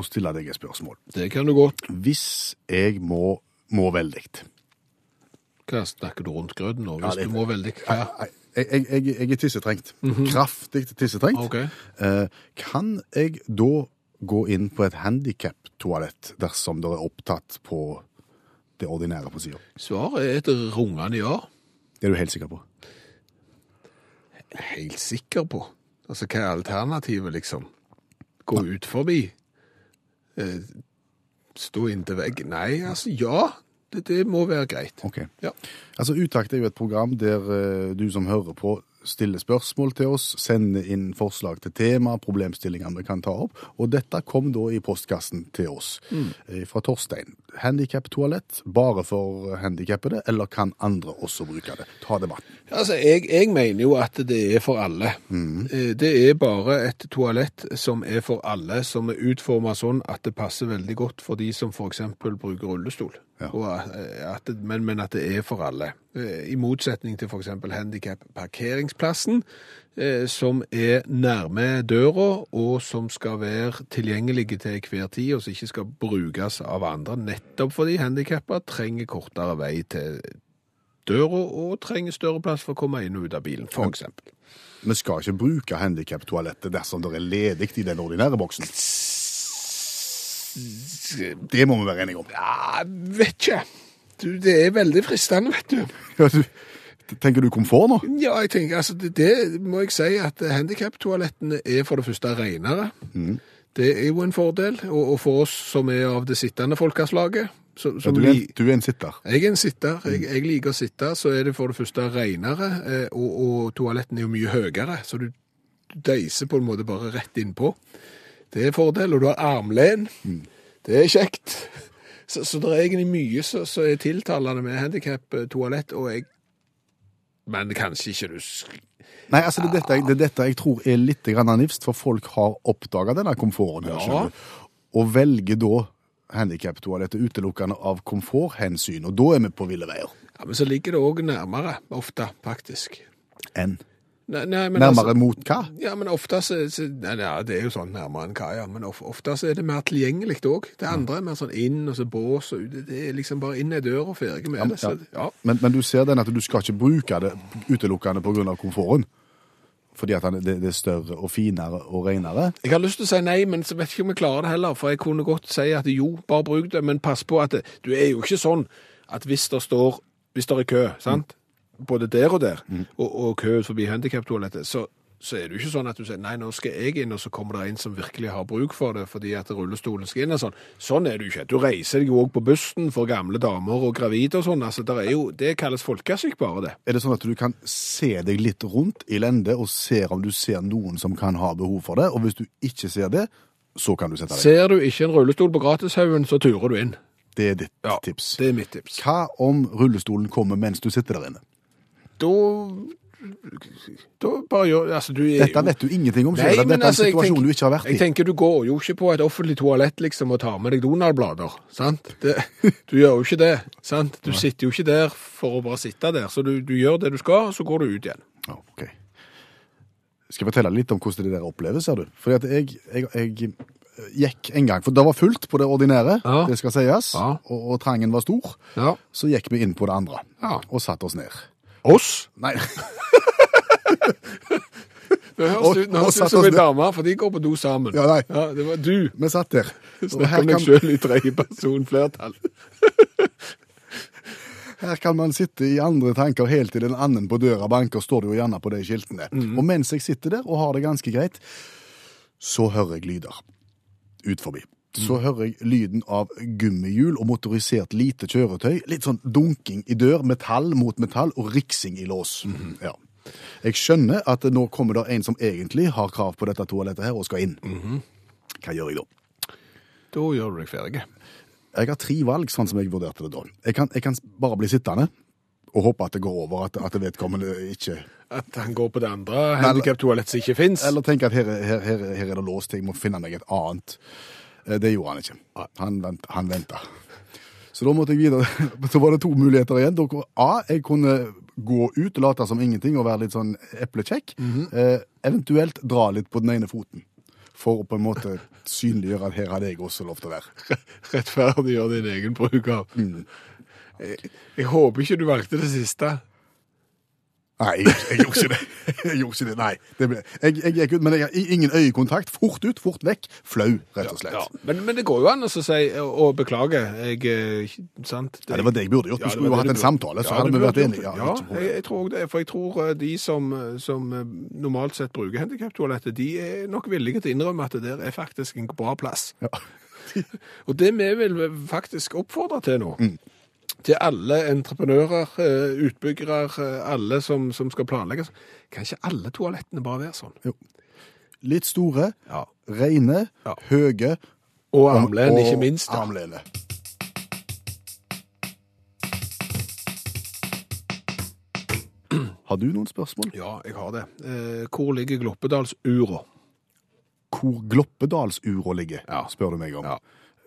å stille deg et spørsmål? Det kan du godt. Hvis jeg må, må veldig Hva snakker du rundt grøten nå? Hvis det- du må veldig Hva? Jeg, jeg, jeg, jeg er tissetrengt. Kraftig tissetrengt. Ok. Eh, kan jeg da gå inn på et handikaptoalett dersom dere er opptatt på det ordinære på sida? Svaret er et rungende ja. Det er du helt sikker på? Helt sikker på. Altså, hva er alternativet, liksom? Gå ut forbi? Eh, stå inntil veggen? Nei, altså, ja. Det, det må være greit. Ok. Ja. Altså, Utakt er jo et program der eh, du som hører på stiller spørsmål til oss, sender inn forslag til tema, problemstillinger vi kan ta opp. Og dette kom da i postkassen til oss mm. fra Torstein. Handikap-toalett bare for handikappede, eller kan andre også bruke det? Ta debatten. Altså, jeg, jeg mener jo at det er for alle. Mm. Det er bare et toalett som er for alle, som er utformet sånn at det passer veldig godt for de som eksempel bruker rullestol. Og eh, at, men, men at det er for alle. Eh, I motsetning til for eksempel handicap-parkeringsplassen, eh, som er nærme døra, og som skal være tilgjengelige til hver tid, og som ikke skal brukes av andre, nettopp fordi handikapper trenger kortere vei til døra og trenger større plass for å komme inn og ut av bilen, eksempel. Vi skal ikke bruke handikap-toalettet dersom det er ledig i den ordinære boksen. Det må vi være enige om. Ja, vet ikke. Du, det er veldig fristende, vet du. Ja, du, tenker du komfort nå? Ja, jeg tenker, altså, det, det må jeg si at handicap-toalettene er for det første renere. Det er jo en fordel, og, og for oss som er av det sittende folkeslaget, så, Ja, du, er, du er en sitter. Jeg er en sitter. Jeg, jeg liker å sitte, så er det for det første renere, eh, og, og toaletten er jo mye høyere, så du du deiser på en måte bare rett innpå. Det er fordel, og du har armlen. Det er kjekt. Så, så det er egentlig mye som er tiltalende med handikap-toalett, og jeg Men kanskje ikke du Nei, altså det er dette, det er dette jeg tror er litt nifst, for folk har oppdaga denne komforten her, Ja. du. Og velger da handikap-toalettet utelukkende av komforthensyn, og da er vi på ville veier. Ja, Men så ligger det òg nærmere, ofte, faktisk. Enn Nei, nei, nærmere altså- mot hva? Ja, men ofte så, så nei, ja, Det er jo sånn nærmere enn hva, ja. men of, oftest er det mer tilgjengelig òg. Det andre er mer sånn inn, og så bås og ut. Det er liksom bare inn i døra og ferdig med det. Så, ja. Men, men du ser den at du skal ikke bruke det utelukkende pga. komforten? Fordi at det, det er større og finere og renere? Jeg har lyst til å si nei, men så vet ikke om jeg klarer det heller. For jeg kunne godt si at jo, bare bruk det, men pass på at det, du er jo ikke sånn at hvis det står hvis det er kø, sant? Både der og der, og, og kø forbi handikaptoalettet, så, så er det jo ikke sånn at du sier nei, nå skal jeg inn, og så kommer det en som virkelig har bruk for det, fordi at rullestolen skal inn og sånn. Sånn er det jo ikke. Du reiser deg jo òg på bussen for gamle damer og gravide og sånn. altså der er jo, Det kalles folkesyk, bare det. Er det sånn at du kan se deg litt rundt i lende og ser om du ser noen som kan ha behov for det, og hvis du ikke ser det, så kan du sette deg. Ser du ikke en rullestol på Gratishaugen, så turer du inn. Det er ditt Ja, tips. Det er mitt tips. Hva om rullestolen kommer mens du sitter der inne? Da Da bare gjør Altså, du Dette vet du ingenting om selv. Dette er en altså, situasjon tenker- du ikke har vært i. Jeg tenker du går jo ikke på et offentlig toalett liksom og tar med deg Donald-blader, sant? Det, du gjør jo ikke det, sant? Du sitter jo ikke der for å bare sitte der, så du, du gjør det du skal, og så går du ut igjen. Ja, ok. Skal jeg fortelle litt om hvordan det der oppleves, ser du? Fordi at jeg, jeg, jeg gikk en gang, for det var fullt på det ordinære, Ja. det skal sies, Ja. og, og trangen var stor. Ja. Så gikk vi inn på det andre, og satte oss ned. Oss? Nei, Det høres ut nå høres satt ut som en dame, for de går på do sammen. Ja, nei. det var du. vi satt der. Snakker kan, sjøl i tredje person flertall. her kan man sitte i andre tanker helt til en annen på døra banker, står det jo gjerne på de skiltene. Mhm. Og mens jeg sitter der og har det ganske greit, så hører jeg lyder ut forbi. Så Mhm. hører jeg lyden av gummihjul og motorisert lite kjøretøy. Litt sånn dunking i dør, metall mot metall og riksing i lås. Mhm. Ja. Jeg skjønner at nå kommer det en som egentlig har krav på dette toalettet her og skal inn. Mhm. Hva gjør jeg da? Da gjør du deg ferdig. Jeg har tre valg, sånn som jeg vurderte det da. Jeg kan, jeg kan bare bli sittende og håpe at det går over, at, at vedkommende ikke At han går på det andre handikaptoalettet som ikke fins. Eller tenke at her, er- her, her, her er det låst, jeg må finne meg et annet. Eh, Det gjorde han ikke. Han, vent, han venta. Så da måtte jeg videre. Så var det to muligheter igjen. A. Jeg kunne gå ut og late som ingenting og være litt sånn eplekjekk. eh, eventuelt dra litt på den ene foten. For å på en måte synliggjøre at her hadde jeg også lov til å være. Rettferdiggjøre din egen bruk av. Mm. Jeg, jeg håper ikke du valgte det siste. Nei, jeg, gjorde ikke det. Jeg gjorde ikke det, nei. Det ble, jeg, jeg gikk ut, men jeg har ingen øyekontakt. Fort ut, fort vekk. Flau, rett og slett. Ja, men, men det går jo an å si å beklage. Jeg, sant? Det, Ja, det var det jeg burde gjort. Ja, skulle jo hatt en samtale, så Ja, hadde vi vært enige. Ja, Ja, jeg, jeg tror det. For jeg tror eh, de som, som eh, normalt sett bruker handikaptoalettet, de er nok villige til å innrømme at det der er faktisk en bra plass. Ja. Og det vi vil faktisk oppfordre til nå, Mm. Til alle entreprenører, eh, utbyggere, eh, alle som, som skal planlegge, kan ikke alle toalettene bare være sånn? Litt store, Ja. rene, Ja. høye Og armlen, og ikke minst. Da. Armlene. Har du noen spørsmål? Ja, jeg har det. Eh, hvor ligger Gloppedalsura? Hvor Gloppedalsura ligger, Ja. spør du meg om. Ja.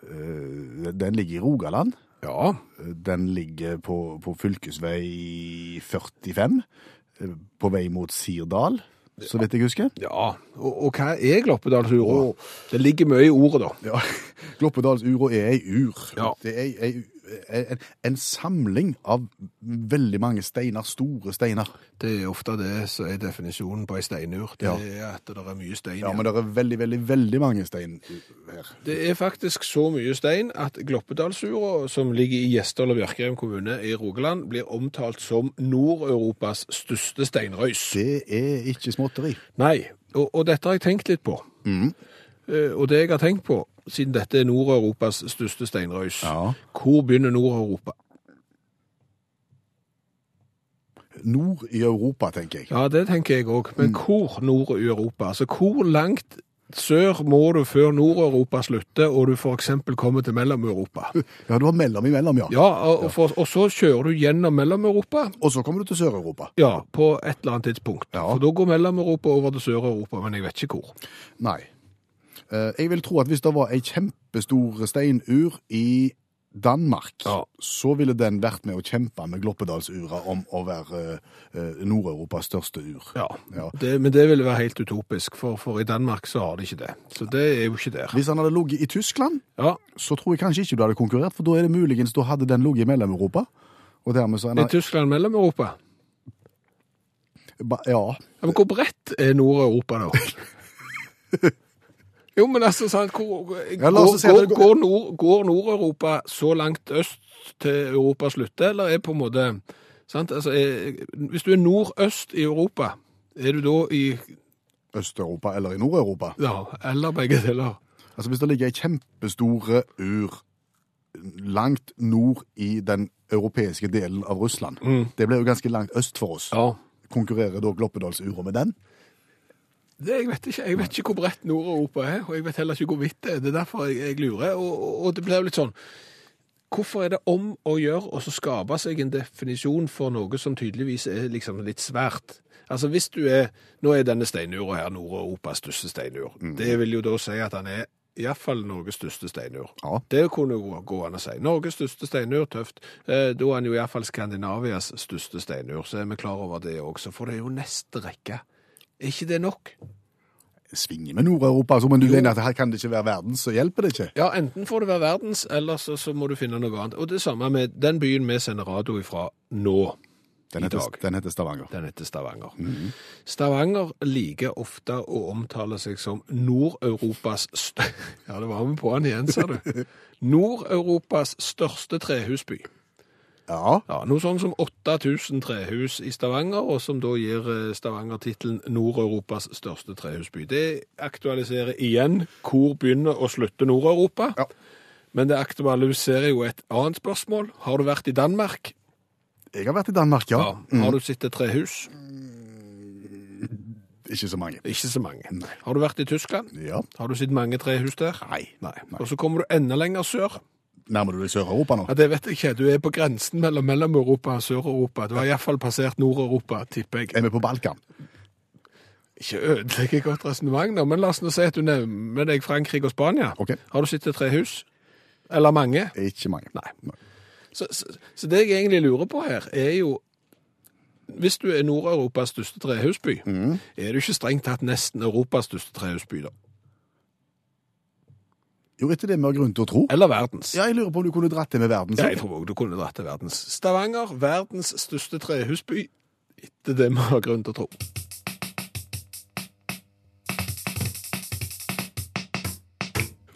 Eh, Den ligger i Rogaland. Ja, Den ligger på, på fylkesvei 45, eh, på vei mot Sirdal, så vidt jeg husker. ja. Og, og hva er Gloppedalsura? Det ligger mye i ordet, da. Ja, Gloppedalsura er ei ur. Ja. Det er ei, en, en samling av veldig mange steiner, store steiner. Det er ofte det som er definisjonen på ei steinur. Det Ja. er at det er mye stein. Ja, men det er veldig, veldig, veldig mange stein her. Det er faktisk så mye stein at Gloppedalsura, som ligger i Gjesdal og Bjørkreim kommune i Rogaland, blir omtalt som Nord-Europas største steinrøys. Det er ikke småtteri. Nei, og, og dette har jeg tenkt litt på. Mm. Og det jeg har tenkt på, siden dette er Nord-Europas største steinrøys, Ja. hvor begynner Nord-Europa? Nord i Europa, tenker jeg. Ja, det tenker jeg òg. Men hvor nord i Europa? Altså, hvor langt sør må du før Nord-Europa slutter, og du f.eks. kommer til Mellom-Europa? Ja, du har mellom imellom, ja. Ja, og, for, og så kjører du gjennom Mellom-Europa, Og så kommer du til Sør-Europa. ja, på et eller annet tidspunkt. Ja. For da går Mellom-Europa over til Sør-Europa, men jeg vet ikke hvor. Nei. Eh, Jeg vil tro at hvis det var ei kjempestor steinur i Danmark, Ja. så ville den vært med å kjempe med Gloppedalsura om å være eh, Nord-Europas største ur. Ja, Ja. Det, Men det ville være helt utopisk, for, for i Danmark så har de ikke det. Så det er jo ikke der. Hvis han hadde ligget i Tyskland, Ja, så tror jeg kanskje ikke du hadde konkurrert, for da er det muligens da hadde den ligget i Mellom-Europa. Og dermed så Er Tyskland Mellom-Europa? Ja. Ja, men hvor bredt er Nord-Europa da? jo, men altså, sant, hvor, Ja, går, si går, går- Nord, går Nord-Europa så langt øst til Europa slutter, eller er på en måte, sant, altså, er, hvis du er nordøst i Europa, er du da i, Øst-Europa eller i Nord-Europa. ja, eller begge deler? Altså Hvis det ligger ei kjempestore ur langt nord i den europeiske delen av Russland, det blir jo ganske langt øst for oss. Ja. Konkurrerer da Gloppedalsura med den? Det, jeg vet ikke, jeg vet ikke hvor bredt Nord-Europa er, og jeg vet heller ikke hvor vidt det er. Det er derfor jeg, jeg lurer. Og, og, det blir jo litt sånn, hvorfor er det om å gjøre å så skape seg en definisjon for noe som tydeligvis er liksom litt svært? Altså hvis du er, nå er denne steinura her Nord-Europas største steinur. Det vil jo da si at han er i hvert fall Norges største steinur. Ja. Det kunne jo gå an å si. Norges største steinur, tøft. Eh, da er han jo i hvert fall Skandinavias største steinur, så er vi klar over det også. For det er jo neste rekke. Er ikke det nok? Svinger med Nord-Europa, men du mener at her kan det ikke være verdens, så hjelper det ikke. Ja, enten får det være verdens, eller så, så må du finne noe annet. Og det samme med den byen vi sender radio ifra nå. Den heter, den heter Stavanger. Den heter Stavanger. Stavanger liker ofte å omtale seg som Nord-Europas Ja, det var vi på den igjen, sa du. Nord-Europas største trehusby. Ja, Ja, Noe sånn som 8000 trehus i Stavanger, og som da gir eh, Stavanger tittelen Nord-Europas største trehusby. Det aktualiserer igjen hvor begynner og slutter Nord-Europa. Ja. Men det aktualiserer jo et annet spørsmål. Har du vært i Danmark? jeg har vært i Danmark, ja. Har du sett et trehus? Ikke så mange. Ikke så mange. Nei. Har du vært i Tyskland? Ja. Har du sett mange trehus der? Nei. Nei. Nei. Og så kommer du enda lenger sør. Nærmer du deg Sør-Europa nå? Ja, Det vet jeg ikke. Du er på grensen mellom Mellom-Europa og Sør-Europa. Du har iallfall passert Nord-Europa, tipper jeg. Er vi på Balkan? Ikke ødelegge et godt resonnement, nå, men la oss nå si at du nevner deg Frankrike og Spania. Ok. Har du sett et trehus? Eller mange? Ikke mange. Nei. Så, så, så det jeg egentlig lurer på her, er jo Hvis du er Nord-Europas største trehusby, er du ikke strengt tatt nesten Europas største trehusby, da? Jo, etter det vi har grunn til å tro. Eller verdens? Ja, jeg lurer på om du kunne dratt det med verdens. Ja, jeg tror også du kunne dratt til verdens. Stavanger, verdens største trehusby, etter det vi har grunn til å tro.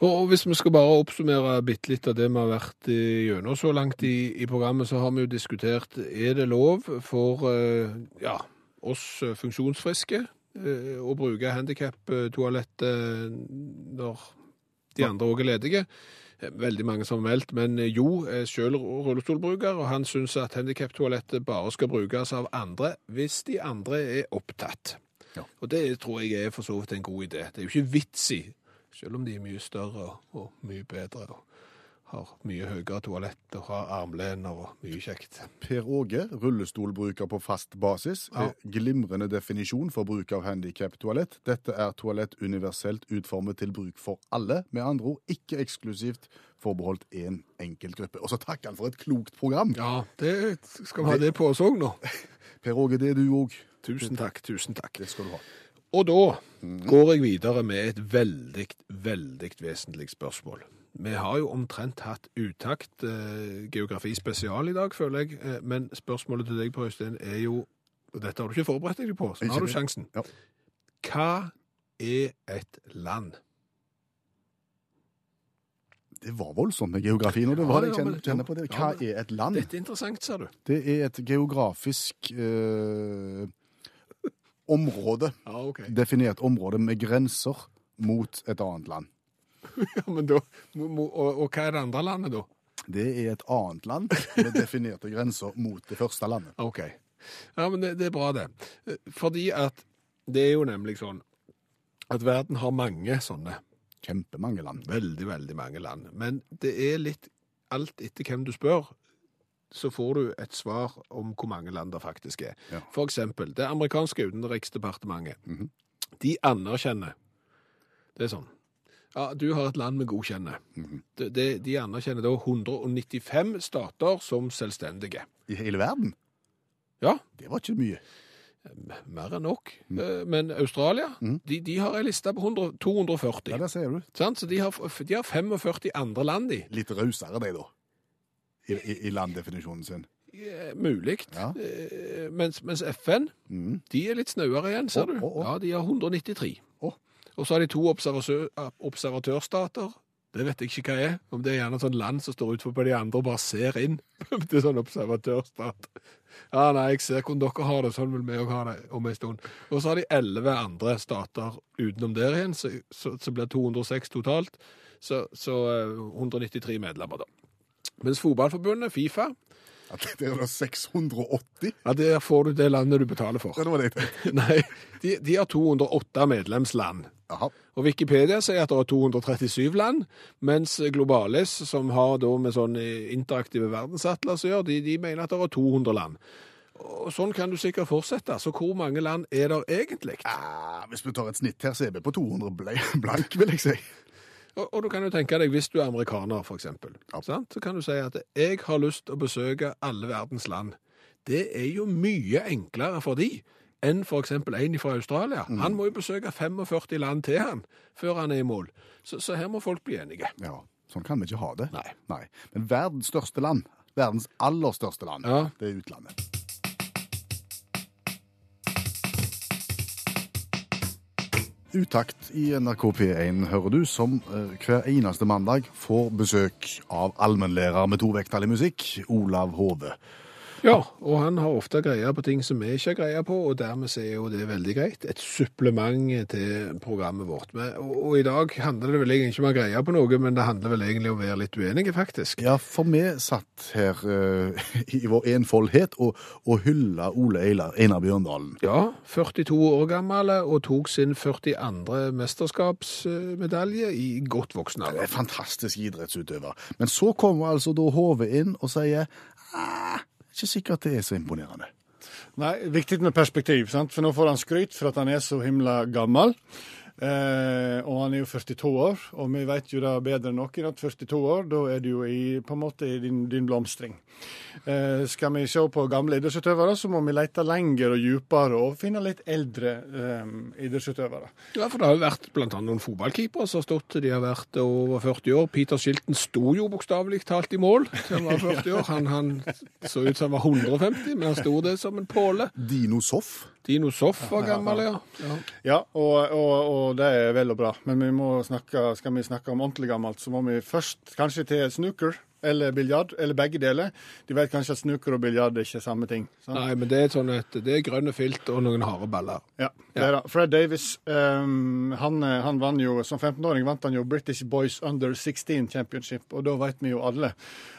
Og hvis vi skal bare oppsummere bitte litt av det vi har vært gjennom så langt i, i programmet, så har vi jo diskutert er det lov for eh, ja, oss eh, funksjonsfriske eh, å bruke handikap-toalettet når de andre òg er ledige. Eh, Veldig mange som har meldt, men Jo er selv rullestolbruker, og han syns at handikaptoalettet bare skal brukes av andre hvis de andre er opptatt. Ja. Og det tror jeg er for så vidt en god idé. Det er jo ikke vits i, selv om de er mye større og mye bedre og har mye høyere toalett og har armlener og mye kjekt. Per Åge, rullestolbruker på fast basis. Ja. Glimrende definisjon for bruk av handikap-toalett. Dette er toalett universelt utformet til bruk for alle. Med andre ord ikke eksklusivt forbeholdt én enkelt gruppe. Og så takker han for et klokt program. Ja, det skal vi ha det på òg nå. Per Åge, det er du òg. Tusen takk, tusen takk. Det skal du ha. Og da går jeg videre med et veldig, veldig vesentlig spørsmål. Vi har jo omtrent hatt utakt eh, geografi spesial i dag, føler jeg. Eh, men spørsmålet til deg, Per Øystein, er jo og Dette har du ikke forberedt deg på, så nå har du sjansen. Ja. Hva er et land? Det var voldsomt med geografi nå. Det var det. Jeg kjenner, på det. Hva er et land? Dette er interessant, sa du. Det er et geografisk eh, område. Ja, okay. Definert område med grenser mot et annet land. Ja, men da, og, og hva er det andre landet, da? Det er et annet land med definerte grenser mot det første landet. Ok. Ja, men det, det er bra, det. Fordi at det er jo nemlig sånn at verden har mange sånne Kjempemange land. Veldig, veldig mange land. Men det er litt alt etter hvem du spør, så får du et svar om hvor mange land det faktisk er. Ja. For eksempel, det amerikanske utenriksdepartementet, Mhm. de anerkjenner Det er sånn. Ja, du har et land vi godkjenner. Mm. De, det- de anerkjenner da 195 stater som selvstendige. I hele verden? Ja, Det var ikke mye. mer enn nok. Mm. Men Australia, mm. de, de har ei liste på 100, 240. Ja, det ser du. Så de har, de har 45 andre land i. Litt rausere, de, da. I, i, i landdefinisjonen sin. Ja, Mulig. Ja. Eh, Mens, mens FN, Mhm. de er litt snauere igjen, ser du. oh, oh. Ja, de har 193. Å. Og så har de to observatør, observatørstater. Det vet jeg ikke hva er. Om det er gjerne et sånt land som står utenfor på de andre og bare ser inn. til sånn observatørstat. Ja, nei, jeg ser hvordan dere har det, sånn vil vi òg ha det om en stund. Og så har de elleve andre stater utenom der igjen, så, så, så blir det 206 totalt. Så, så eh, 193 medlemmer, da. Mens fotballforbundet, Fifa, At det er da 680? ja, der får du det landet du betaler for. Ja, det var det jeg tenkte. Nei, de, de har 208 medlemsland. Jaha. Og Wikipedia sier at det er 237 land, mens Globalis, som har med sånn interaktive verdensatlas å gjøre, de, de mener at det er 200 land. Og sånn kan du sikkert fortsette. Så hvor mange land er det egentlig? Ja, hvis vi tar et snitt her, så er vi på 200 ble- blank, vil jeg si. Og, og du kan jo tenke deg, hvis du er amerikaner, for eksempel, Ja. sant? så kan du si at jeg har lyst til å besøke alle verdens land. Det er jo mye enklere for de enn eksempel en fra Australia. Han må jo besøke 45 land til han, før han er i mål. Så, så her må folk bli enige. Ja, sånn kan vi ikke ha det. Nei. Men verdens største land, verdens aller største land, Ja. det er utlandet. Utakt i NRK P1 hører du, som eh, hver eneste mandag får besøk av allmennlærer med to vekttall i musikk, Olav Hove. Ja, og han har ofte greie på ting som vi ikke har greie på, og dermed er jo det veldig greit. Et supplement til programmet vårt. Og, og i dag handler det vel egentlig ikke om å ha greie på noe, men det handler vel egentlig om å være litt uenige, faktisk. Ja, for vi satt her uh, i vår enfoldhet og, og hylla Ole Eilar, Einar Bjørndalen. Ja, 42 år gammel og tok sin 42. mesterskapsmedalje i godt voksen Det alder. er fantastisk idrettsutøver. Men så kommer altså da HV inn og sier ah, ikke sikkert det er så imponerende. Nei, viktig med perspektiv, sant? for nå får han skryt for at han er så himla gammel. Eh, og han er jo 42 år, og vi vet jo da bedre enn noen at 42 år, da er du jo i, på en måte i din, din blomstring. Eh, skal vi se på gamle idrettsutøvere, så må vi lete lenger og dypere og finne litt eldre eh, idrettsutøvere. Ja, for det har jo vært annet noen fotballkeepere som har stått, de har vært over 40 år. Peter Shilton sto jo bokstavelig talt i mål til han var 40 år. Han, han så ut som han var 150, men han sto det som en påle. Dino Soff. Dino Soff var gammel, ja. ja. Ja, og, og, og det er vel og bra, men vi snakke, skal vi snakke om ordentlig gammelt, så må vi først kanskje til snooker eller biljard, eller begge deler. De vet kanskje at snooker og biljard er ikke samme ting. sant? Nei, men det er sånn at det er grønne filt og noen harde baller. Ja, det er det. Fred Davis um, han, han vant jo, som 15-åring vant han jo British Boys Under 16 Championship, og da vet vi jo alle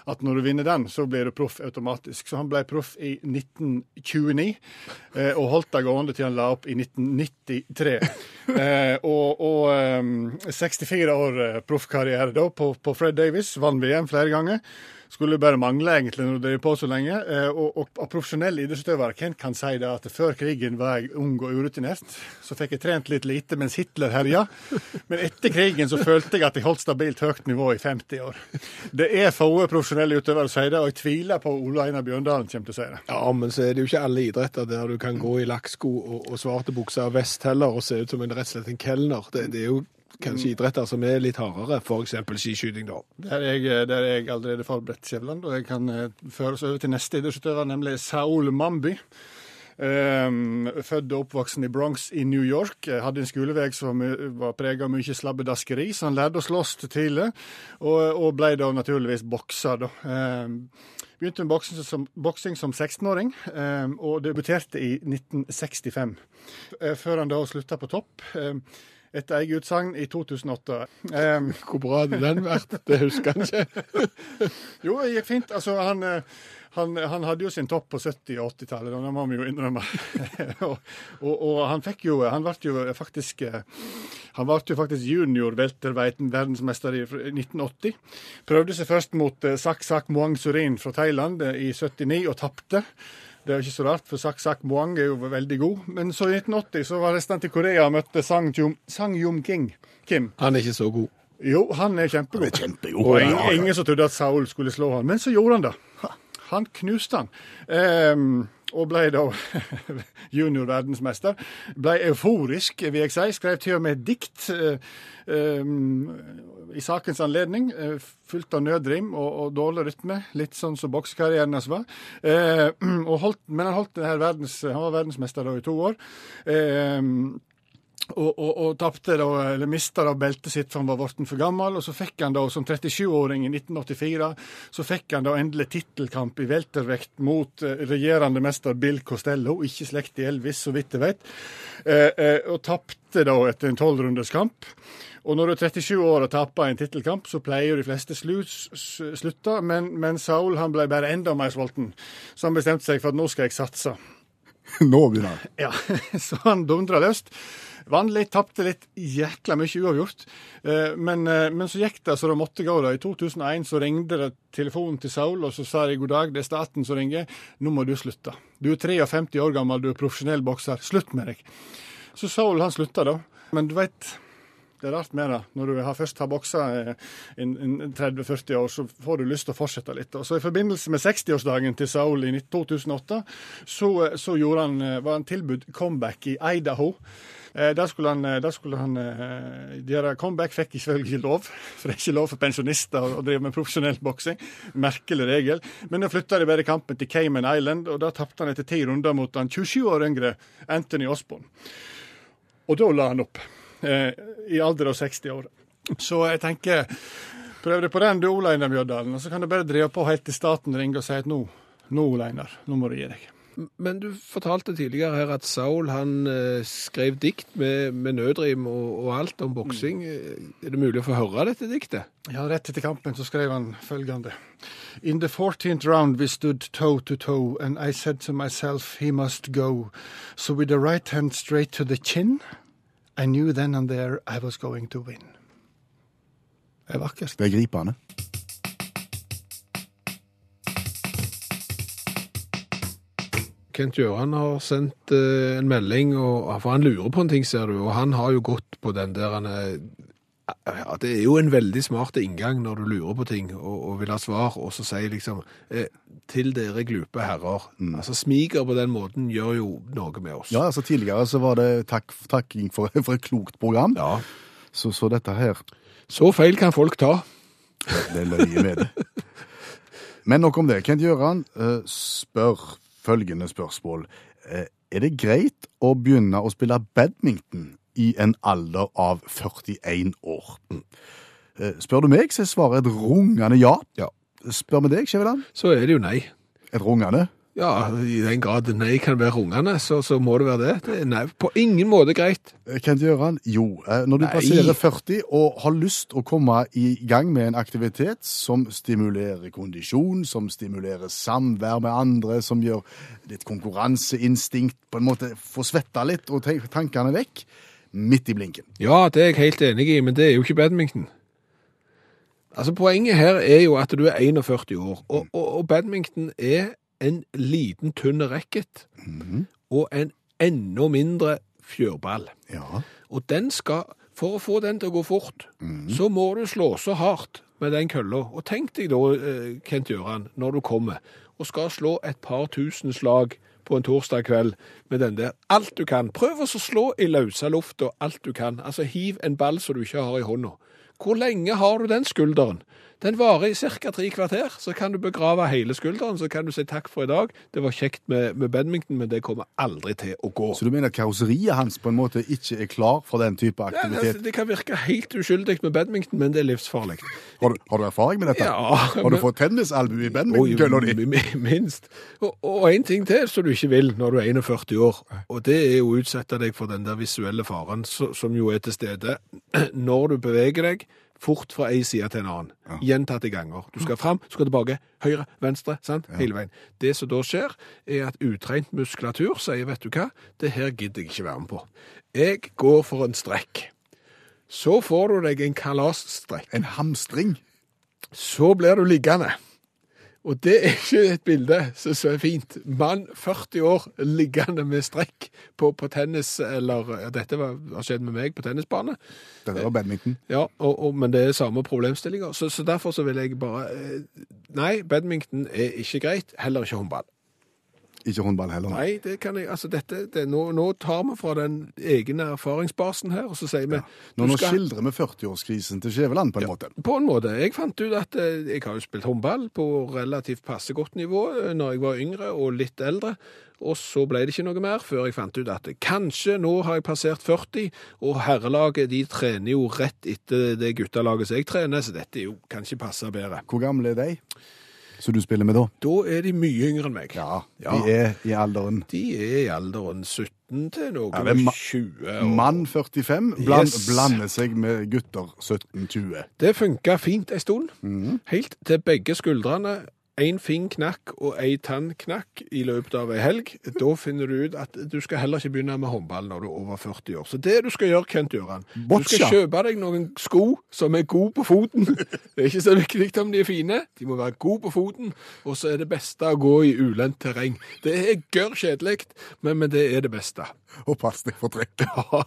at når du vinner den, så blir du proff automatisk. Så han ble proff i 1929, eh, og holdt det gående til han la opp i 1993. eh, og og um, 64 år eh, proffkarriere da på, på Fred Davis, vant VM flere ganger. Skulle bare mangle, egentlig, når du driver på så lenge. Eh, og, og, og profesjonelle idrettsutøvere, hvem kan si det at før krigen var jeg ung og urutinert? Så fikk jeg trent litt lite mens Hitler herja. Men etter krigen så følte jeg at jeg holdt stabilt høyt nivå i 50 år. Det er få profesjonelle utøvere som sier det, og jeg tviler på Ole Einar Bjørndalen kommer til å si det. Ja, men så er det jo ikke alle idretter der du kan gå i lakksko og, og svarte bukser og vest heller og se ut som en rett og slett en kelner. Det, det er jo kanskje idretter som er litt hardere, f.eks. skiskyting, da. Der er jeg, der er jeg allerede forberedt, Skjæveland, og jeg kan eh, føre oss over til neste idrettsutøver, nemlig Saul Mambi. Um, født og oppvoksen i Bronx i New York. Eh, Hadde en skolevei som eh, var prega av mye slabbedaskeri, så han lærte å slåss tidlig, og, og ble da naturligvis bokser. da. Um, Begynte med boksing som, som 16-åring, um, og debuterte i 1965. Eh, Før han da slutta på topp. Etter eget utsagn i 2008. Um, Hvor bra hadde den vært? Det husker han ikke. jo, det gikk fint. Altså, han, eh, han, han hadde jo sin topp på 70- og 80-tallet, det må vi jo innrømme. og, og, og han fikk jo Han ble jo faktisk eh, han ble jo faktisk junior verdensmester i 1980. Prøvde seg først mot eh, Sak Sak Muang Surin fra Thailand i 79 og tapte. Det er jo ikke så rart, for Sak Sak Moang er jo veldig god. Men så i 1980 så var resten til Korea og møtte Sang Jum, Sang Jum King. Kim. Han er ikke så god. Jo, han er kjempegod. Han er kjempegod. Og ingen, ingen som trodde at Saul skulle slå han. Men så gjorde han det. Han knuste han. Um, og ble da junior verdensmester. Ble euforisk, vil jeg si. Skrev til og med et dikt ehm, i sakens anledning. eh, Fullt av nødrim og, og dårlig rytme. Litt sånn som boksekarrieren hans var. Uh, holdt, men han, holdt verdens, han var verdensmester da i to år. Ehm, og, og, og tapte da, eller mista da beltet sitt for han var blitt for gammel. Og så fikk han da, som 37-åring i 1984, så fikk han da endelig tittelkamp i weltervekt mot eh, regjerende mester Bill Costello, ikke slekt i Elvis, så vidt jeg vet. Eh, eh, og tapte da etter en tolvrunders kamp. Og når du er 37 år og taper en tittelkamp, så pleier de fleste slu, s- slutte, men, men Saul han ble bare enda mer sulten. Så han bestemte seg for at nå skal jeg satse. Nå begynner han. Ja, så han dundra løst. Vant litt, tapte litt, jækla mye uavgjort. Eh, Men, eh, men så gikk det så det måtte gå. da. I 2001 så ringte det telefonen til Saul, og så sa de god dag, det er staten som ringer. Nå må du slutte. Du er 53 år gammel, du er profesjonell bokser. Slutt med deg. Så Saul han slutta da. Men du veit, det er rart med det. Når du først har boksa eh, in 30-40 år, så får du lyst til å fortsette litt. Og så I forbindelse med 60-årsdagen til Saul i 2008, så, så han, var han tilbudt comeback i Idaho. Eh, Der skulle han, eh, der skulle han eh, gjøre comeback, fikk ikke lov. For det er ikke lov for pensjonister å drive med profesjonell boksing. Merkelig regel. Men da flytta de bare kampen til Cayman Island, og da tapte han etter ti runder mot han 27 år yngre Anthony Osborne. Og da la han opp, eh, i alder av 60 år. Så jeg tenker Prøv deg på den, du, Ole Einar Mjørdalen. Og så kan du bare drive på helt til staten ringer og sier at nå Nå, Leinar, nå må du gi deg. Men du fortalte tidligere her at Saul han eh, skrev dikt med, med nødrim og, og alt om boksing. Mm. Er det mulig å få høre dette diktet? Ja, rett etter kampen så skrev han følgende. In the 14th round we stood toe to toe, and I said to myself, he must go. So with the right hand straight to the chin, I knew then and there I was going to win. Det er vakkert. Det er gripende. Kent Gjøran har sendt eh, en melding, og, for han lurer på en ting, ser du, og han har jo gått på den der han er ja, Det er jo en veldig smart inngang når du lurer på ting og, og vil ha svar, og så sier liksom eh, til dere glupe herrer. Altså Smiger på den måten gjør jo noe med oss. Ja, altså Tidligere så var det takk, takking for, for et klokt program. Ja. Så, så dette her Så feil kan folk ta. Det er løye med det. Men nok om det. Kent Gjøran eh, spør følgende spørsmål. Eh, er det greit å begynne å spille badminton i en alder av 41 år? Eh, spør du meg, så svarer et rungende ja. Ja. Spør vi deg, Skjæveland? Så er det jo nei. Et rungende? Ja, i den grad nei kan være rungende, så, så må det være det. Det nei, på ingen måte greit. Eh, Kent Gjøran, jo. eh, Når du Nei. passerer 40 og har lyst å komme i gang med en aktivitet som stimulerer kondisjon, som stimulerer samvær med andre, som gjør ditt konkurranseinstinkt på en måte få svetta litt og tankene vekk, midt i blinken. Ja, det er jeg helt enig i, men det er jo ikke badminton. Altså, Poenget her er jo at du er 41 år, og, og, og badminton er en liten, tynn racket og en enda mindre fjørball. Ja. Og den skal, for å få den til å gå fort, så må du slå så hardt med den kølla. Og tenk deg da, eh, Kent Gjøran, når du kommer og skal slå et par tusen slag på en torsdag kveld med den der. Alt du kan. Prøv å slå i løse lufta alt du kan. Altså hiv en ball som du ikke har i hånda. Hvor lenge har du den skulderen? Den varer i ca. tre kvarter. Så kan du begrave hele skulderen, så kan du si takk for i dag. Det var kjekt med, med badminton, men det kommer aldri til å gå. Så du mener karosseriet hans på en måte ikke er klar for den type Ja, aktivitet? altså, det kan virke helt uskyldig med badminton, men det er livsfarlig. Har, du, har du erfaring med dette? Ja, har du men- fått tennisalbue i badmintonkølla di? minst. Og, og en ting til som du ikke vil når du er 41 år, og det er å utsette deg for den der visuelle faren som jo er til stede når du beveger deg fort fra ei side til en annen. Gjentatte ganger. Du skal fram, du skal tilbake, høyre, venstre, sant? hele veien. Det som da skjer, er at utrent muskulatur sier, vet du hva, det her gidder jeg ikke være med på. Jeg går for en strekk. Så får du deg en kalasstrekk. En hamstring? Så blir du liggende. Og det er ikke et bilde som så er fint. Mann 40 år liggende med strekk på, på tennis, eller ja, dette var, har skjedd med meg på tennisbane. Dette var badminton. Ja, og, og, men det er samme problemstillinger. Så, så derfor så vil jeg bare eh, Nei, badminton er ikke greit. Heller ikke håndball. Ikke håndball heller. nei. Det kan jeg Altså, dette det, nå, nå tar vi fra den egne erfaringsbasen her, og så sier vi Nå, nå skal- skildrer vi 40-årskrisen til Skjæveland, på en måte. På en måte. Jeg fant ut at eh, jeg har jo spilt håndball på relativt passe godt nivå eh, når jeg var yngre og litt eldre. Og så ble det ikke noe mer før jeg fant ut at kanskje nå har jeg passert 40, og herrelaget de trener jo rett etter det guttelaget som jeg trener, så dette jo kan ikke passe bedre. Hvor gamle er de som du spiller med da? Da er de mye yngre enn meg. Ja, Ja. de er i alderen De er i alderen 17 til noe Ja, ma- 20. Og... Mann 45 bland, Yes. blander seg med gutter 17-20. Det funka fint en stund. Mm. Helt til begge skuldrene, én fin knakk og ei tann knakk i løpet av ei helg. Da finner du ut at du skal heller ikke begynne med håndball når du er over 40 år. Så det du skal gjøre, Kent Gøran Du skal kjøpe deg noen sko som er gode på foten. Det er ikke så viktig om de er fine, de må være gode på foten. Og så er det beste å gå i ulendt terreng. Det er gørr kjedelig, men, men det er det beste. Og pass deg for trekket. Ja.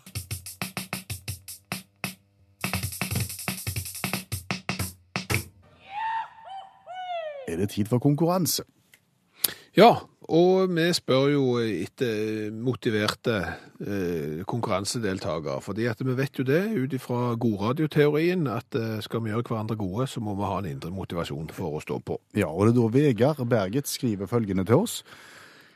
Er det tid for konkurranse? Ja, og vi spør jo etter motiverte eh, konkurransedeltakere. fordi at vi vet jo det, ut ifra godradioteorien, at eh, skal vi gjøre hverandre gode, så må vi ha en indre motivasjon for å stå på. Ja, og det er da Vegard Berget skriver følgende til oss.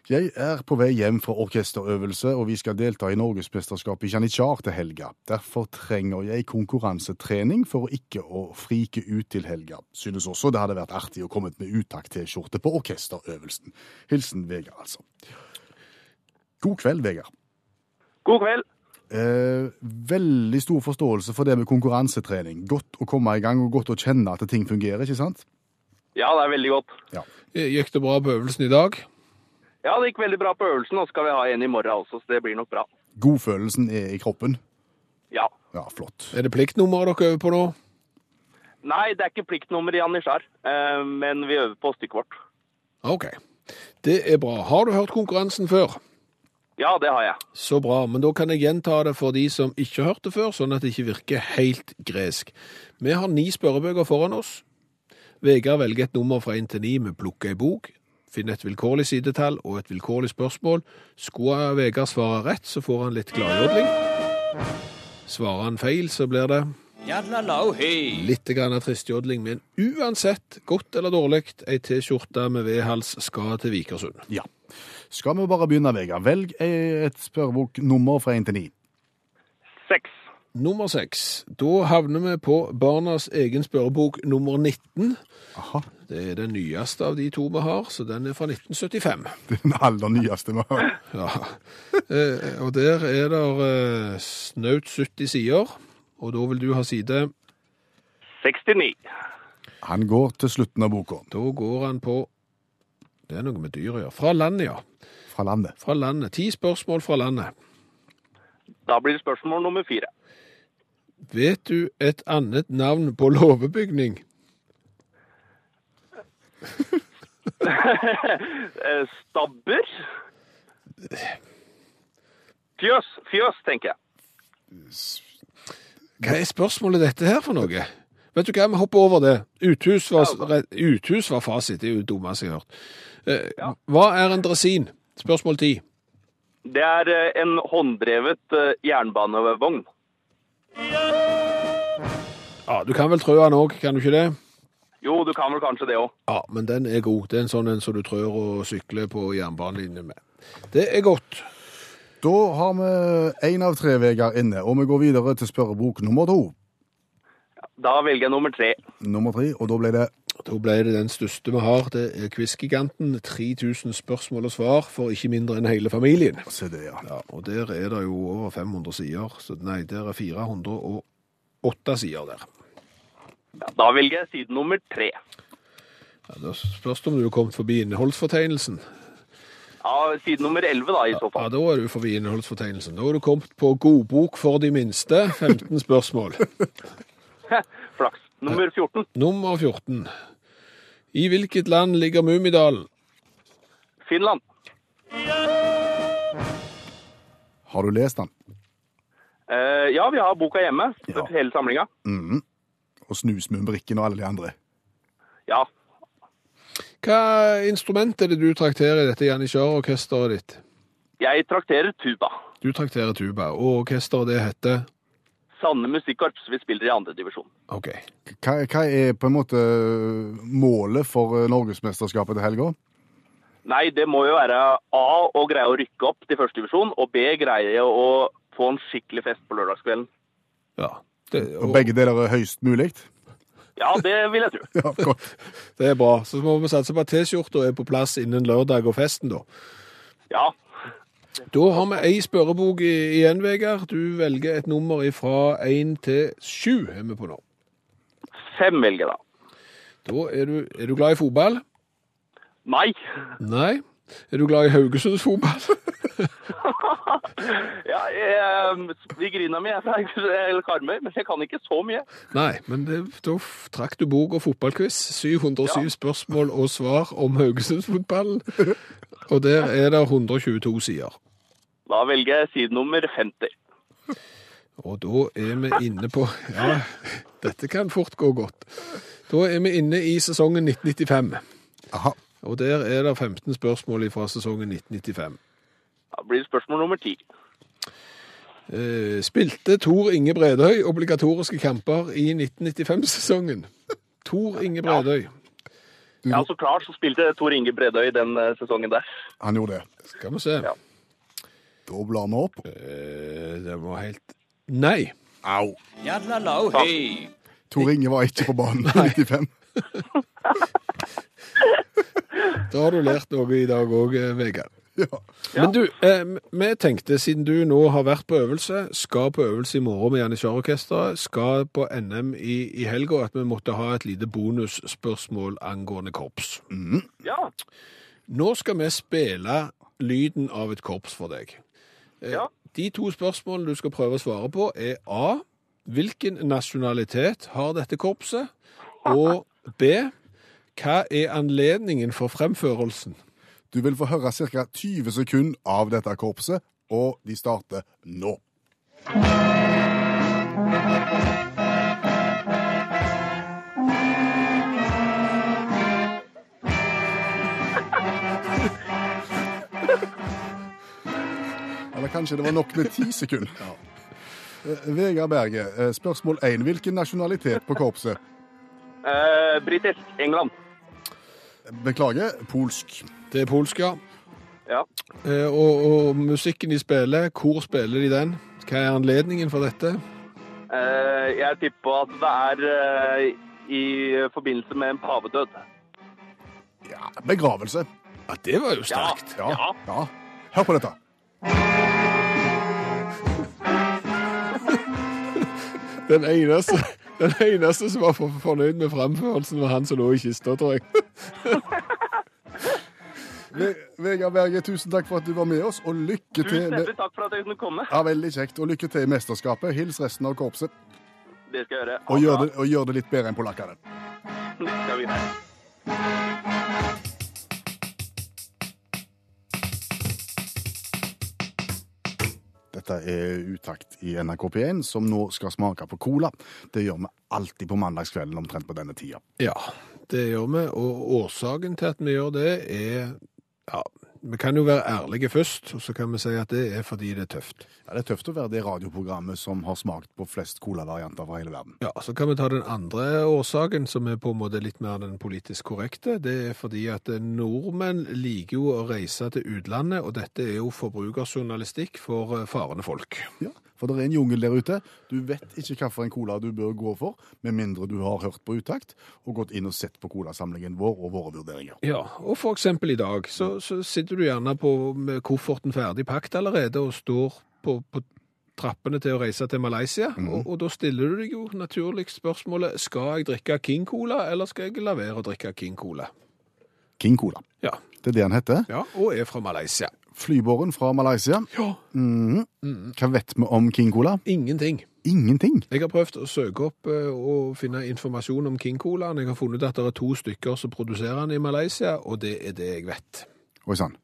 Jeg er på vei hjem fra orkesterøvelse, og vi skal delta i Norgesmesterskapet i janitsjar til helga. Derfor trenger jeg konkurransetrening for ikke å frike ut til helga. Synes også det hadde vært artig å komme med utakt-T-skjorte på orkesterøvelsen. Hilsen Vegard, altså. God kveld, Vegard. God kveld. Eh, veldig stor forståelse for det med konkurransetrening. Godt å komme i gang og godt å kjenne at ting fungerer, ikke sant? Ja, det er veldig godt. Ja. Gikk det bra på øvelsen i dag? Ja, det gikk veldig bra på øvelsen, og skal vi ha en i morgen også, så det blir nok bra. Godfølelsen er i kroppen. Ja. Ja, flott. Er det pliktnummeret dere øver på nå? Nei, det er ikke pliktnummer i Janitsjar, eh, men vi øver på stykket vårt. OK. Det er bra. Har du hørt konkurransen før? Ja, det har jeg. Så bra, men da kan jeg gjenta det for de som ikke har hørt det før, sånn at det ikke virker helt gresk. Vi har ni spørrebøker foran oss. Vegard velger et nummer fra 1 til 9 med plukker ei bok, finne et vilkårlig sidetall og et vilkårlig spørsmål. Skulle Vegard svare rett, så får han litt gladjodling. Svarer han feil, så blir det litt grann tristjodling, men uansett, godt eller dårlig, ei T-skjorte med V-hals skal til Vikersund. Ja. Skal vi bare begynne, Vegard? Velg et spørreboknummer fra 1 til 9. Seks. Nummer seks. Da havner vi på barnas egen spørrebok nummer 19. Aha. Det er den nyeste av de to vi har, så den er fra 1975. Det er den aller nyeste vi har. Ja. Eh, og der er det eh, snaut 70 sider, og da vil du ha side 69. Han går til slutten av boka. Da går han på Det er noe med dyr å gjøre. Fra landet, ja. Fra landet. Fra landet. Ti spørsmål fra landet. Da blir det spørsmål nummer fire. Vet du et annet navn på låvebygning? Stabbur? Stabber? Fjøs. Fjøs, tenker jeg. Hva er spørsmålet dette her for noe? Vet du hva, vi hopper over det. Uthus var, uthus var fasit, det er jo det dummeste jeg har hørt. Eh, Hva er en dresin? Spørsmål ti. Det er eh, en hånddrevet eh, jernbanevogn. Ja, du kan vel trø den òg, kan du ikke det? Jo, du kan vel kanskje det òg. Ja, men den er god. Det er en sånn en som du trør og sykler på jernbanelinjen med. Det er godt. Da har vi én av tre Vegard inne, og vi går videre til spørrebok nummer to. Da velger jeg nummer tre. Nummer tre, og da ble det Da ble det den største vi har. Det er Quizgiganten. 3000 spørsmål og svar for ikke mindre enn hele familien. Se det, ja. Ja, og der er det jo over 500 sider. Så nei, der er 408 sider der. Ja, da velger jeg side nummer tre. Ja, da spørs det om du er kommet forbi innholdsfortegnelsen. Ja, side nummer elleve, da, i så fall. Ja, da er du forbi innholdsfortegnelsen. Da er du kommet på godbok for de minste. 15 spørsmål. Flaks. Nummer 14. Nummer 14. I hvilket land ligger Mummidalen? Finland. Har du lest den? Eh, ja, vi har boka hjemme. Ja. Hele samlinga. Mhm. Og Snusmumbrikken og alle de andre. Ja. Hva instrument er det du trakterer i dette janitsjarorkesteret ditt? Jeg trakterer tuba. Du trakterer tuba, og orkesteret det heter Sanne Musikkorps. Vi spiller i andre divisjon. OK. Hva, hva er på en måte målet for eh, Norgesmesterskapet til helga? Nei, det må jo være A å greie å rykke opp til første divisjon, og B greie å få en skikkelig fest på lørdagskvelden. Ja. Det, Og begge deler er høyst mulig? Ja, det vil jeg tro. Ja, godt. det er bra. Så må vi satse på at T-skjorta er på plass innen lørdag og festen, da. Ja. Da har vi ei spørrebok igjen, Vegard. Du velger et nummer fra én til sju, er vi på nå. Fem velger jeg da. Da er du, er du glad i fotball? Nei. Nei. Er du glad i Haugesunds fotball? Ja, jeg, vi griner med fra Karmøy, men jeg kan ikke så mye. Nei, men det, da trakk du bok og fotballquiz. 707 Ja. spørsmål og svar om Haugesundsfotballen. Og der er det 122 sider. Da velger jeg side nummer 50. Og da er vi inne på Ja, dette kan fort gå godt. Da er vi inne i sesongen 1995. Aha. Og der er det 15 spørsmål fra sesongen 1995. Da blir det spørsmål nummer 10. Eh, spilte Tor Inge Bredøy obligatoriske kamper i 1995-sesongen? Tor Inge Bredøy. Ja, så klart så spilte Tor Inge Bredøy den eh, sesongen der. Han gjorde det. Skal vi se. Ja. Da blar vi opp. Eh, Det var helt Nei. Au. Jadlalau, hei. Tor Inge var ikke på banen i 95. Da har du lært noe i dag òg, Vegard. Ja. Men du, eh, vi tenkte, siden du nå har vært på øvelse, skal på øvelse i morgen med Janitsjarorkesteret, skal på NM i, i helga, at vi måtte ha et lite bonusspørsmål angående korps. Ja, Nå skal vi spille lyden av et korps for deg. Eh, Ja. De to spørsmålene du skal prøve å svare på, er A. Hvilken nasjonalitet har dette korpset? Og B. Hva er anledningen for fremførelsen? Du vil få høre ca. 20 sekunder av dette korpset, og de starter nå. Eller kanskje det var nok med ti sekunder. Ja. Vegard Berge, eh, spørsmål én. Hvilken nasjonalitet på korpset? eh, britisk. England. Beklager, polsk. Det er polsk, ja. Ja. Eh, Og, og musikken de spiller, hvor spiller de den? Hva er anledningen for dette? Eh, jeg tipper at det er eh, i forbindelse med en pavedød. Ja, begravelse. Ja, Det var jo sterkt. Ja, Ja. ja. Hør på dette. Den eneste, den eneste som var for, fornøyd med fremførelsen, var han som lå i kista, tror jeg. Vegard Berge, tusen takk for at du var med oss, og lykke til Tusen med takk for at jeg kunne komme. ja, Veldig kjekt. Og lykke til i mesterskapet. Hils resten av korpset, Det skal jeg gjøre. og gjør det, og gjør det litt bedre enn polakkene. Det skal vi gjøre. Dette er utakt i NRK P1, som nå skal smake på cola. Det gjør vi alltid på mandagskvelden omtrent på denne tida. Ja, det gjør vi. Og årsaken til at vi gjør det, er Ja, vi kan jo være ærlige først, og så kan vi si at det er fordi det er tøft. Ja, Det er tøft å være det radioprogrammet som har smakt på flest colavarianter fra hele verden. Ja, Så kan vi ta den andre årsaken, som er på en måte litt mer den politisk korrekte. Det er fordi at nordmenn liker jo å reise til utlandet, og dette er jo forbrukerjournalistikk for eh, farende folk. Ja, For det er en jungel der ute. Du vet ikke hvilken cola du bør gå for, med mindre du har hørt på utakt og gått inn og sett på colasamlingen vår og våre vurderinger. Ja, og for eksempel i dag, så, så sitter du gjerne på med kofferten ferdig pakket allerede og står på, på trappene til å reise til Malaysia, og, og da stiller du deg jo naturlig spørsmålet, skal jeg drikke King Cola, eller skal jeg la være å drikke King Cola? King Cola. Ja, Det er det han heter. ja og er fra Malaysia. Flybåren fra Malaysia. Ja. Mhm. Hva vet vi om King Cola? Ingenting. Ingenting. Jeg har prøvd å søke opp eh, og finne informasjon om King Cola. Jeg har funnet at det er to stykker som produserer den i Malaysia, og det er det jeg vet. Oi sann.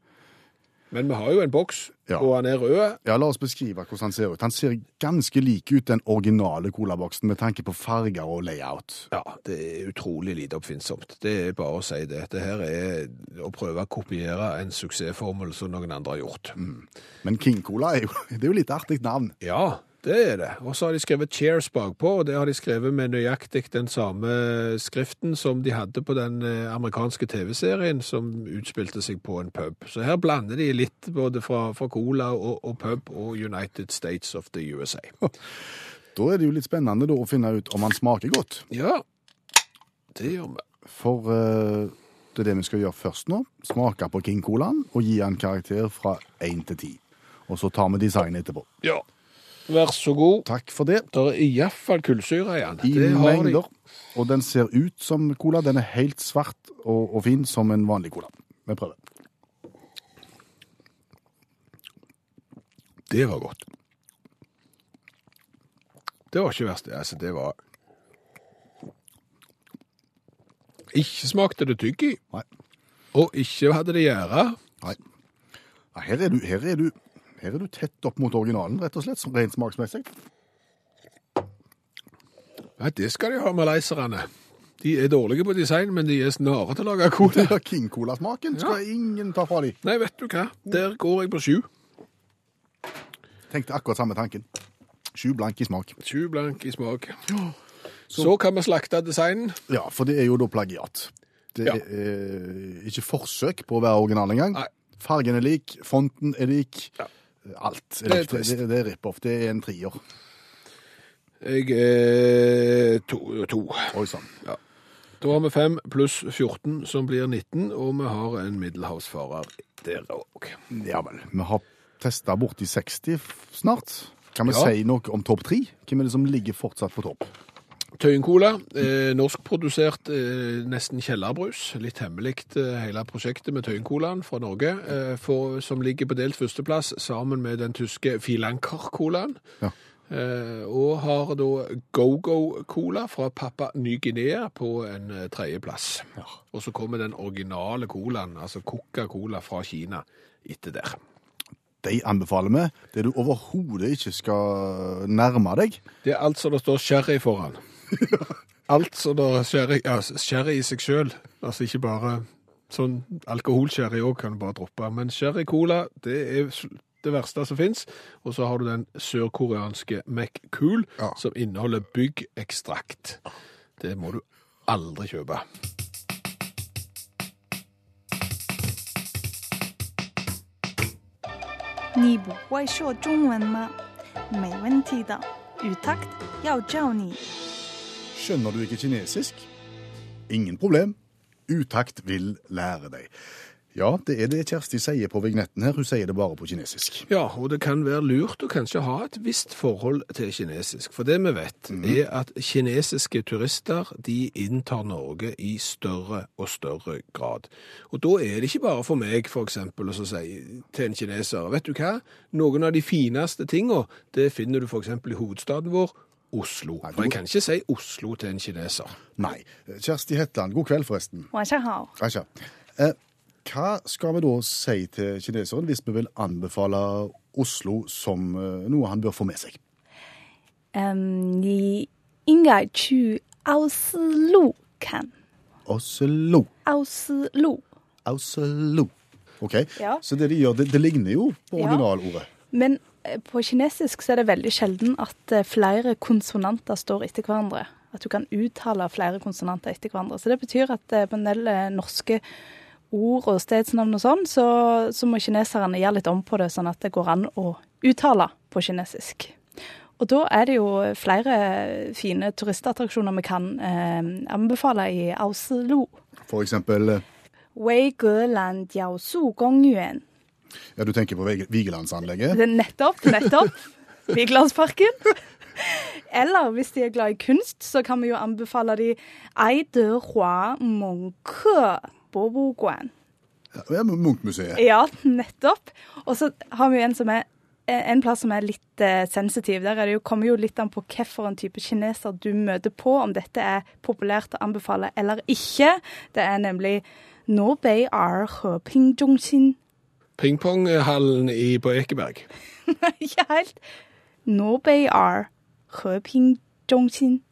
Men vi har jo en boks, Ja. og han er rød. Ja, La oss beskrive hvordan han ser ut. Han ser ganske lik ut den originale colaboksen med tanke på farger og layout. Ja, det er utrolig lite oppfinnsomt. Det er bare å si det. Det her er å prøve å kopiere en suksessformel som noen andre har gjort. Men King Cola er jo, det er jo litt artig navn. Ja, det er det. Og så har de skrevet Cheers bakpå, og det har de skrevet med nøyaktig den samme skriften som de hadde på den eh, amerikanske TV-serien som utspilte seg på en pub. Så her blander de litt både fra, fra cola og, og pub og United States of the USA. Da er det jo litt spennende da, å finne ut om han smaker godt. Ja, det gjør vi. For uh, det er det vi skal gjøre først nå. Smake på King Colaen og gi han karakter fra 1 til 10. Og så tar vi design etterpå. Ja. Vær så god. Takk for det. Det er iallfall kullsyre i den. I Det har de. mengder. Og den ser ut som cola. Den er helt svart og, og fin som en vanlig cola. Vi prøver. Det var godt. Det var ikke verst. Altså, det var Ikke smakte det tygg i, Nei. og ikke hadde det gjære. Nei. Ja, her, er du, her, er du, her er du tett opp mot originalen, rett og slett, som rent smaksmessig. Ja, det skal de ha, malayserne. De er dårlige på design, men de er snare til å lage cola. Det er King Cola-smaken skal ingen ta fra dem. Nei, vet du hva? Der går jeg på sju. Tenkte akkurat samme tanken. Sju blank i smak. Sju blank i smak. Så kan vi slakte designen. Ja, for det er jo da plagiat. Det Ja. er eh, ikke forsøk på å være original engang. Fargen er lik, fonten er lik. Ja. Alt Det er. Det, trist. det, det er rip-off. Det er en trier. Jeg er to. to. Oi sann. Da har vi 5 pluss 14, som blir 19, og vi har en middelhavsfarer der òg. Ja vel. Vi har testa borti 60 snart. Kan vi Ja. si noe om topp tre? Hvem er det som ligger fortsatt på topp? Tøyen Cola, eh, norskprodusert eh, nesten kjellerbrus. Litt hemmelig eh, hele prosjektet med Tøyencolaen fra Norge, eh, for, som ligger på delt førsteplass sammen med den tyske Filanker Colaen. Ja. Eh, og har da Go-Go Cola fra Pappa Ny-Guinea på en eh, tredjeplass. Og så kommer den originale colaen, altså Coca-Cola fra Kina, etter der. De anbefaler vi. Det du overhodet ikke skal nærme deg. Det er alt som det står sherry foran. Alt som det er sherry, ja, sherry i seg sjøl. Altså ikke bare sånn alkoholsherry òg kan du bare droppe. Men sherry cola, det er s- det verste som fins. Og så har du den sørkoreanske McCool, Ja. som inneholder byggekstrakt. Det må du aldri kjøpe. 你不会说中文吗？没问题的，语 takt 要教你。 Skjønner du ikke kinesisk? Ingen problem. Utakt vil lære deg. Ja, det er det Kjersti sier på vignetten her. Hun sier det bare på kinesisk. Ja, og det kan være lurt å kanskje ha et visst forhold til kinesisk. For det vi vet, er at kinesiske turister de inntar Norge i større og større grad. Og da er det ikke bare for meg, eksempel, å si til en kineser, vet du hva, noen av de fineste tingene, det finner du eksempel i hovedstaden vår, Oslo. Nei, For jeg kan ikke si Oslo til en kineser. Nei. Kjersti Hetland, god kveld, forresten. Hva eh, skal vi da si til kineseren hvis vi vil anbefale Oslo som eh, noe han bør få med seg? Um, de Oslo. Oslo. Oslo. OK. Ja. Så det de gjør, det, det ligner jo på originalordet. Ja. Men på kinesisk så er det veldig sjelden at eh, flere konsonanter står etter hverandre. At du kan uttale flere konsonanter etter hverandre. Så det betyr at eh, på en del eh, norske ord og stedsnavn og sånn, så, så må kineserne gjøre litt om på det, sånn at det går an å uttale på kinesisk. Og da er det jo flere fine turistattraksjoner vi kan eh, anbefale i Auslo. For eksempel Weigeland Jiao Su Gong Gongyuan. Ja, du tenker på Vig- Vigelandsanlegget? Nettopp, nettopp. Vigelandsparken. Eller hvis de er glad i kunst, så kan vi jo anbefale de Ai de Hua Munke Boboguan. Ja, Munchmuseet. Ja, nettopp. Og så har vi en som er en plass som er litt eh, sensitiv. Der er det jo, kommer jo litt an på hvilken type kineser du møter på, om dette er populært å anbefale eller ikke. Det er nemlig Nobei Ar Heping Zhongxin. Pingponghallen i, på Ekeberg. Nei, Ikke helt. Nobei er Heping Zhongxin.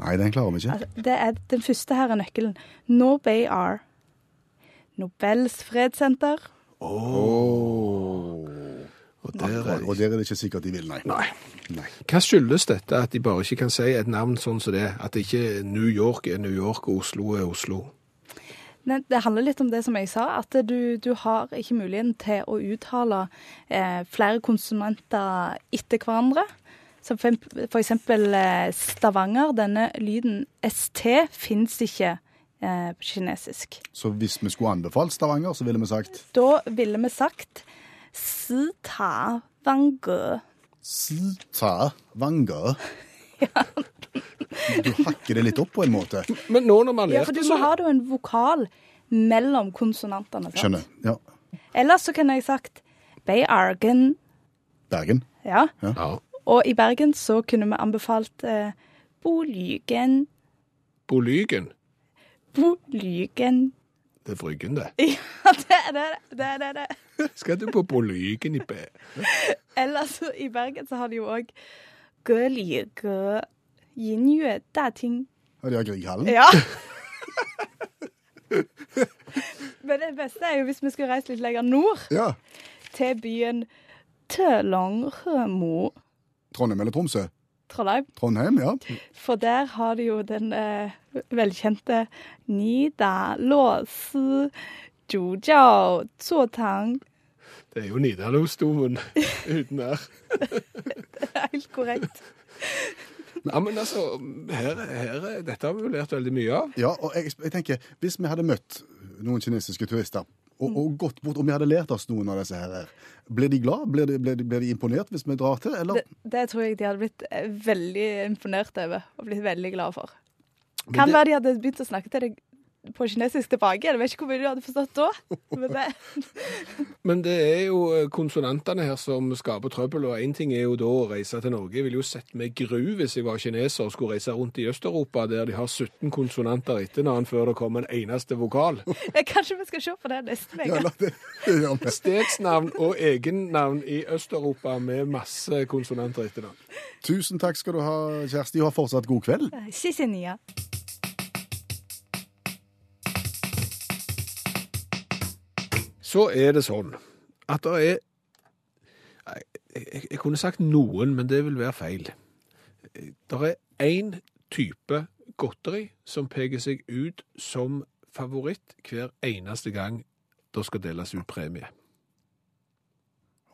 Nei, den klarer vi ikke. Altså, det er, den første her er nøkkelen. Nobei er Nobels fredssenter. Og der er Og, der er det ikke sikkert de vil, nei. Nei. Hva skyldes dette at de bare ikke kan si et navn sånn som det? At ikke New York er New York og Oslo er Oslo? Nei, det handler litt om det som jeg sa, at du, du har ikke muligheten til å uttale eh, flere konsonanter etter hverandre. For eksempel eh, Stavanger, denne lyden ST fins ikke eh, på kinesisk. Så hvis vi skulle anbefalt Stavanger, så ville vi sagt Da ville vi sagt Stavanger. Sita Vanger. Du hakker det litt opp på en måte. Men nå når man har Ja, for du må så ha en vokal mellom konsonantene. sant? Skjønner. Ja. Ellers så kunne jeg sagt Bergen. Bergen. Ja. ja. Og i Bergen så kunne vi anbefalt eh, Bolygen. Bolygen. Bolygen. Det er Bryggen, det. Ja, det er det. det, er det, det. Skal du på Bolygen i B? Ellers i Bergen så har de jo òg Gelige Yinjue Dating. Ja, de har Grieghallen. Ja. Men det beste er jo hvis vi skulle reist litt lenger nord, Ja. til byen Tølonghemo. Trondheim eller Tromsø? Trondheim. Trondheim, ja. For der har de jo den eh, velkjente Nida låsi Jujiao zuotang. Det er jo Nidarosdomen uten R. Det er helt korrekt. Ja, men altså, her, her, dette har vi jo lært veldig mye av. Ja, og jeg, jeg tenker, Hvis vi hadde møtt noen kinesiske turister og, og gått bort, om vi hadde lært oss noen av disse her, blir de glad? Blir de, blir de, blir de imponert hvis vi drar til? Eller? Det, det tror jeg de hadde blitt eh, veldig imponert over og blitt veldig glad for. Men Kan det- være de hadde begynt å snakke til deg på kinesisk tilbake. Jeg vet ikke hvor mye du hadde forstått da. Men det, Men det er jo eh, konsonantene her som skaper trøbbel, og én ting er jo da å reise til Norge. Jeg ville jo sett meg gru hvis jeg var kineser og skulle reise rundt i Øst-Europa, der de har 17 konsonanter etter navn før det kommer en eneste vokal. Eh, kanskje vi skal se på det neste Ja, uke. vi. Stedsnavn og egennavn i Øst-Europa med masse konsonanter etter navn. Tusen takk skal du ha, Kjersti, og ha fortsatt god kveld. Xixia. Så er det sånn at det er jeg, kunne sagt noen, men det vil være feil. Det er én type godteri som peker seg ut som favoritt hver eneste gang det skal deles ut premie.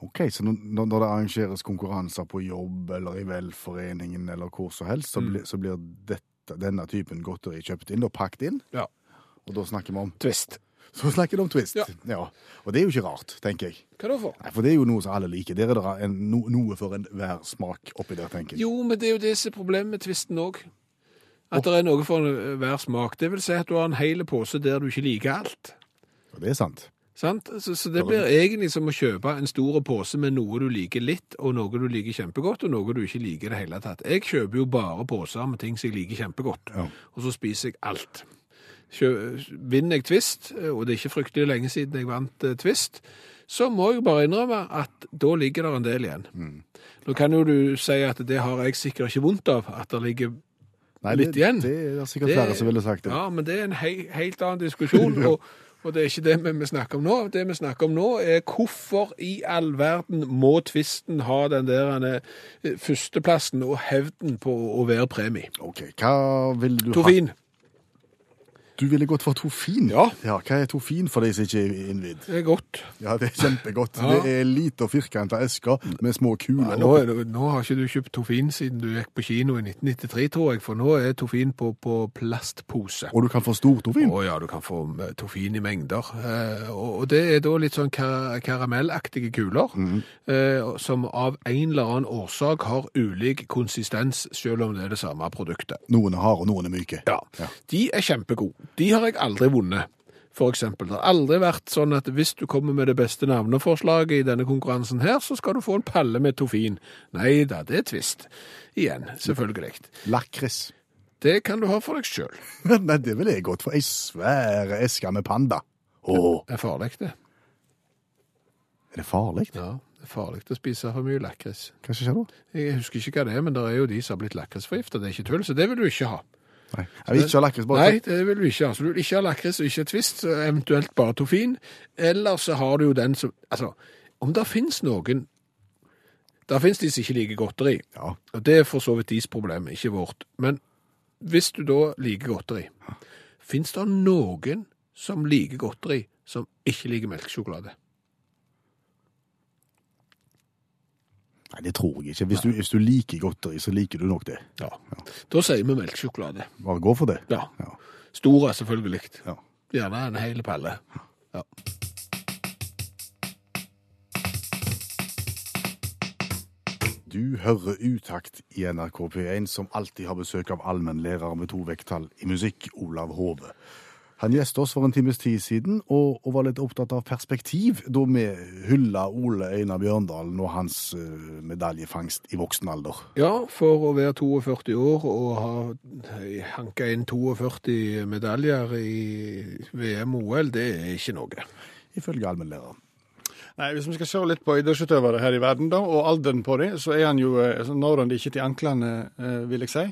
Ok, Så når, når det arrangeres konkurranser på jobb eller i velforeningen eller hvor som helst, så, Mm. blir- så blir dette, denne typen godteri kjøpt inn og pakket inn? Ja. Og da snakker vi om Twist. Så snakker de om Twist. Ja. Og det er jo ikke rart, tenker jeg. Hva da for? Nei, For det er jo noe som alle liker. Der er det en, no, noe for enhver smak oppi der, tenker jeg. Jo, men det er jo det som er problemet med twisten òg. At det er noe for enhver smak. Det vil si at du har en hel pose der du ikke liker alt. Og det er sant. Sant? Så, så det blir egentlig som å kjøpe en stor pose med noe du liker litt, og noe du liker kjempegodt, og noe du ikke liker i det hele tatt. Jeg kjøper jo bare poser med ting som jeg liker kjempegodt, Ja. og så spiser jeg alt. Vinner jeg Twist, og det er ikke fryktelig lenge siden jeg vant uh, Twist, så må jeg bare innrømme at da ligger det en del igjen. Nå kan jo du si at det har jeg sikkert ikke vondt av, at det ligger Nei, Litt det, igjen. Det er sikkert flere som ville sagt det. Ja, men det er en hei, helt annen diskusjon, og, og det er ikke det vi, vi snakker om nå. Det vi snakker om nå er hvorfor i all verden må tvisten ha den der denne, førsteplassen og hevden på å være premie. Ok, hva vil du ha? Du ville gått for tofin? Ja. Hva er tofin for de som ikke er innvidd? det er godt. Ja, det er kjempegodt. Ja. Det er lite og firkanta esker med små kuler. Ja, nå, det, nå har ikke du kjøpt Tofin siden du gikk på kino i 1993, tror jeg, for nå er Tofin på, på plastpose. Og du kan få stor tofin. Å ja, du kan få eh, Tofin i mengder. Eh, og og det er da litt sånn kar karamellaktige kuler, mm. som av en eller annen årsak har ulik konsistens, selv om det er det samme produktet. Noen er harde, og noen er myke. Ja, De er kjempegode. De har jeg aldri vunnet. For eksempel. Det har aldri vært sånn at hvis du kommer med det beste navneforslaget i denne konkurransen her, så skal du få en palle med Tofin. Nei da, det er tvist. Igjen, selvfølgelig. Lakris. Det kan du ha for deg sjøl. Nei, det ville jeg godt for. Ei svære eske med panda. Å, Det er farlig, det. er det farlig? Ja, det er farlig å spise for mye lakris. Hva skjer da? Jeg husker ikke hva det er, men det er jo de som har blitt lakrisforgifta. Det er ikke tull, så det vil du ikke ha. Nei, jeg vil ikke ha lakris. Bare Nei, det vil du ikke ha. Så du vil ikke ha lakris og ikke Twist, eventuelt bare Tofin. Eller så har du jo den som Altså, om det finnes noen Det finnes de som ikke liker godteri. Ja. Og det er for så vidt deres problem, ikke vårt. Men hvis du da liker godteri, finnes det noen som liker godteri, som ikke liker melkesjokolade? Nei, det tror jeg ikke. Hvis du, hvis du liker godteri, så liker du nok det. Ja. Da sier vi melkesjokolade. Bare gå for det. Ja. Ja. Store, selvfølgelig. Ja. Gjerne en hel palle. Ja. Du hører utakt i NRK P1, som alltid har besøk av allmennlærer med to vekttall i musikk, Olav Hove. Han gjestet oss for en times tid siden, og, og var litt opptatt av perspektiv da vi hylla Ole Einar Bjørndalen og hans uh, medaljefangst i voksen alder. Ja, for å være 42 år og ha hanka inn 42 medaljer i VM-OL, det er ikke noe. Ifølge allmennlæreren. Nei, Hvis vi skal se litt på idrettsutøvere her i verden, da, og alderen på dem, så er han jo eh, så når han ikke til anklene, eh, vil jeg si.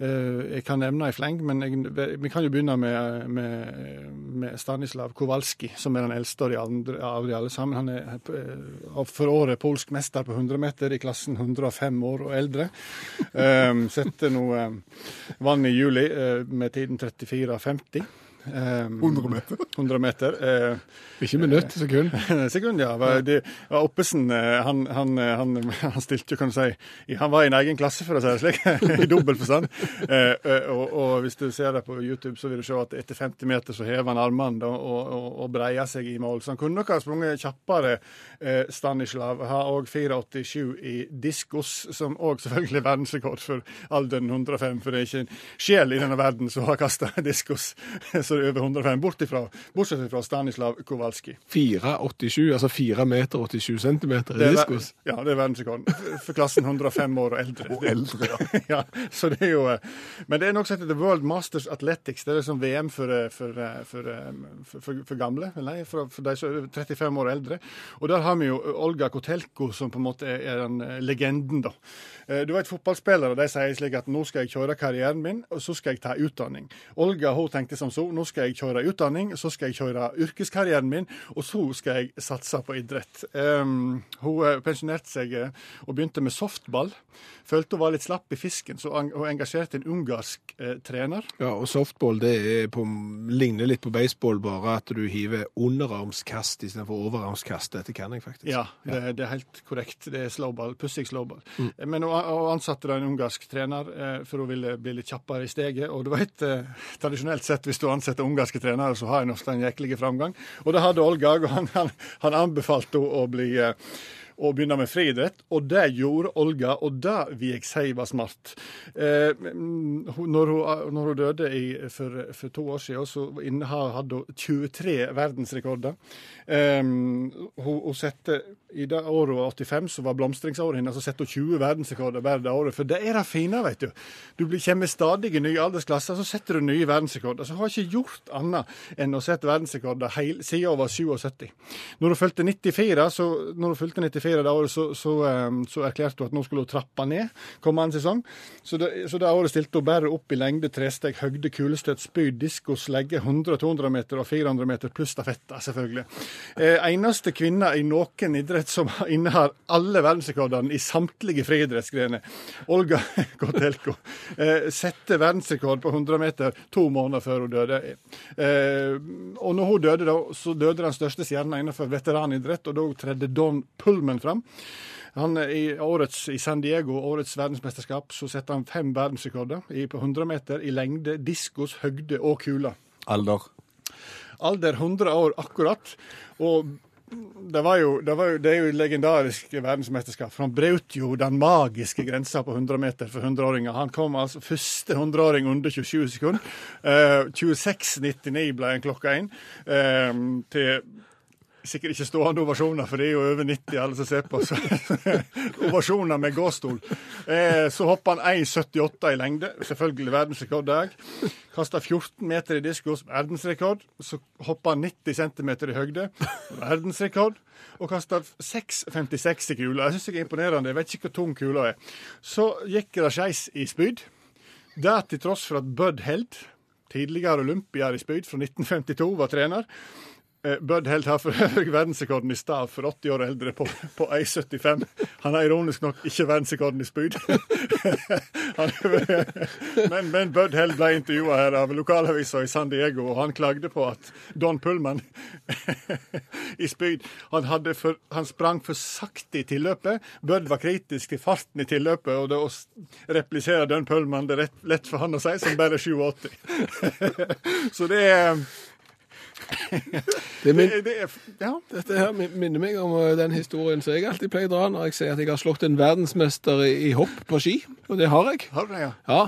Eh, Jeg kan nevne i fleng, men jeg, vi kan jo begynne med, med, med Stanislav Kowalski, som er den eldste av de, andre, av de alle sammen. Han er for året polsk mester på 100 meter i klassen 105 år og eldre. Sette nå vann i juli med tiden 34,50. Um, 100 meter. 100 meter. Eh, Ikke minutt, sekund. Sekund, ja. Var Oppesen eh, han, han, eh, han, han stilte jo, kan du si Han var i en egen klasse, for å si det slik, i dobbel forstand. Eh, eh, og, og hvis du ser det på YouTube, så vil du se at etter 50 meter så hever han armene og, og, og breier seg i mål. Så han kunne nok ha sprunget kjappere. Eh, Stanislav har òg 4,87 i diskos, som òg selvfølgelig er verdensrekord for alderen 105. For det er ikke en sjel i denne verden som har kasta diskos så det er over 105, bort ifra, bortsett fra Stanislav Kowalski. 4,87, altså 4 meter 87 centimeter i diskos. ja, det er verdensrekorden. For- klassen 105 år og eldre. Og eldre, ja. ja, så det er jo, eh, men det er noe som heter The World Masters Athletics. Det er liksom VM for, eh, for, eh, for, for, for, gamle, nei, for, de som er 35 år og eldre. Og der har vi jo Olga Kotelko, som på en måte er, er den legenden, da. Eh, Du vet, Fotballspillere de sier slik at nå skal jeg kjøre karrieren min, og så skal jeg ta utdanning. Olga hun tenkte som så, nå skal jeg kjøre utdanning, så skal jeg kjøre yrkeskarrieren min, og så skal jeg satse på idrett. Um, hun eh, pensjonerte seg eh, og begynte med softball. Følte hun var litt slapp i fisken, så hun engasjerte en ungarsk eh, trener. Ja, og softball det på, ligner litt på baseball, bare at du hiver underarmskast istedenfor overarmskast. Dette kan jeg faktisk. Ja, det, det er helt korrekt. Det er slowball, pussig slowball. Men hun, hun ansatte da en ungarsk trener, eh, for hun ville bli litt kjappere i steget. Og du vet, eh, tradisjonelt sett, hvis du ansetter ungarske trenere, så har en ofte en jæklig framgang. Og det hadde Olga, og han, han, han anbefalte henne å bli eh, å begynne med friidrett, og det gjorde Olga, og det vil jeg si var smart. Eh, når, hun, når hun døde i, for, for to år siden, så hadde hun 23 verdensrekorder. Eh, hun, hun sette, I det året 85, som var blomstringsåret hennes, så satte hun 20 verdensrekorder hver det året. For det er det fine, vet du. Du kommer stadig i nye aldersklasser, så setter du nye verdensrekorder. Så hun har ikke gjort annet enn å sette verdensrekorder siden hun var 77. Når hun fylte 94, så, når hun fylte 94 det året, så, så, eh, så erklærte hun at nå skulle hun trappe ned kommende sesong. Så det, så året stilte hun bare opp i lengde, tresteg, høgde, kulestøt, spyd, disko, slegge, 100-200 meter og 400 meter pluss stafetta, selvfølgelig. Eh, eneste kvinne i noen idrett som innehar alle verdensrekordene i samtlige friidrettsgrener. Olga Kotelko eh, sette verdensrekord på 100 meter to måneder før hun døde. Eh, og når hun døde, da, så døde den største stjerna innenfor veteranidrett, og da tredde Don Pullman fram. Han, i, årets, I San Diego, årets verdensmesterskap, så setter han fem verdensrekorder i, på 100 meter i lengde, diskos, høgde og kula. Alder. Alder 100 år akkurat. Og det, var jo, det, var jo, det er jo et legendarisk verdensmesterskap. Han brøt jo den magiske grensa på 100 meter for 100-åringer. Han kom altså første 100-åring under 27 sekunder. Eh, 26,99 ble han klokka inn. Eh, til Sikkert ikke stående ovasjoner, for det er jo over 90 alle som ser på. Så, ovasjoner med gåstol. Eh, så hoppa han 1,78 i lengde. Selvfølgelig verdensrekord der. Kasta 14 meter i diskos, verdensrekord. Så hoppa han 90 cm i høgde, verdensrekord. Og kasta 6,56 i kula. Jeg syns det er imponerende. Jeg vet ikke hvor tung kula er. Så gikk det skeis i spyd. Det til tross for at Bud Held, tidligere olympier i spyd fra 1952, var trener. Eh, Bud Held har for verdensrekorden i stav for 80 år eldre på, på 1,75. Han har ironisk nok ikke verdensrekorden i spyd. Men, men Bud Held ble intervjua her av lokalavisa i San Diego, og han klagde på at Don Pullman i spyd han, for, han sprang for sakte i tilløpet. Bud var kritisk til farten i tilløpet, og det å replisere Don Pullman det er lett for han å si, som bare er 87. Så det er Det er min, det, det er, ja. dette her minner meg om eh, den historien som jeg alltid pleier å dra når jeg sier at jeg har slått en verdensmester i, i hopp på ski, og det har jeg. Har du det, ja? Ja,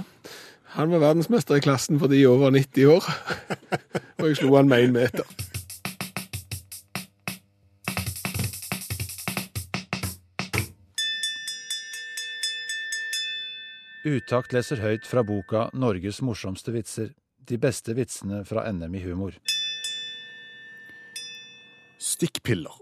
han var verdensmester i klassen for de over 90 år, og jeg slo han med en meter. Utakt leser høyt fra boka 'Norges morsomste vitser'. De beste vitsene fra NM i humor. Stikkpiller.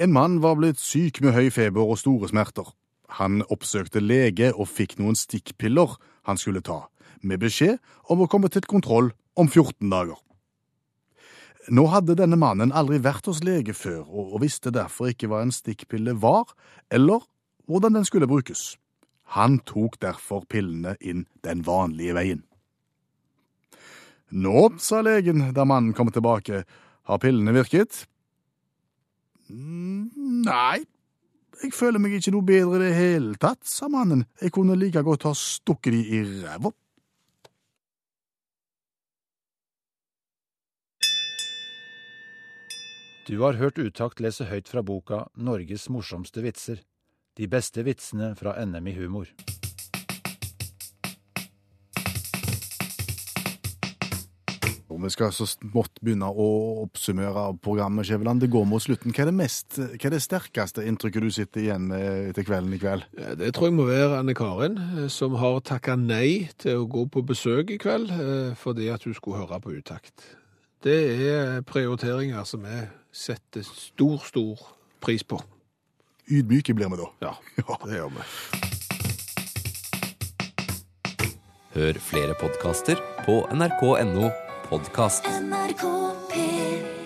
En mann var blitt syk med høy feber og store smerter. Han oppsøkte lege og fikk noen stikkpiller han skulle ta, med beskjed om å komme til kontroll om 14 dager. Nå hadde denne mannen aldri vært hos lege før, og visste derfor ikke hva en stikkpille var, eller hvordan den skulle brukes. Han tok derfor pillene inn den vanlige veien. Nå, sa legen da mannen kom tilbake, har pillene virket? «Mm, Nei, jeg føler meg ikke noe bedre i det hele tatt, sa mannen. Jeg kunne like godt ha stukket de i ræva. Du har hørt Utakt lese høyt fra boka Norges morsomste vitser. De beste vitsene fra NM i humor. Vi skal så smått begynne å oppsummere programmet, Skjæveland. Det går mot slutten. Hva er det mest, hva er det sterkeste inntrykket du sitter igjen med til kvelden i kveld? Det tror jeg må være Anne Karin, eh, som har takka nei til å gå på besøk i kveld eh, fordi at hun skulle høre på utakt. Det er prioriteringer som vi setter stor, stor pris på. Ydmyke blir vi da. Ja, det gjør vi. Hør flere podkaster på nrk.no podkast. NRK P3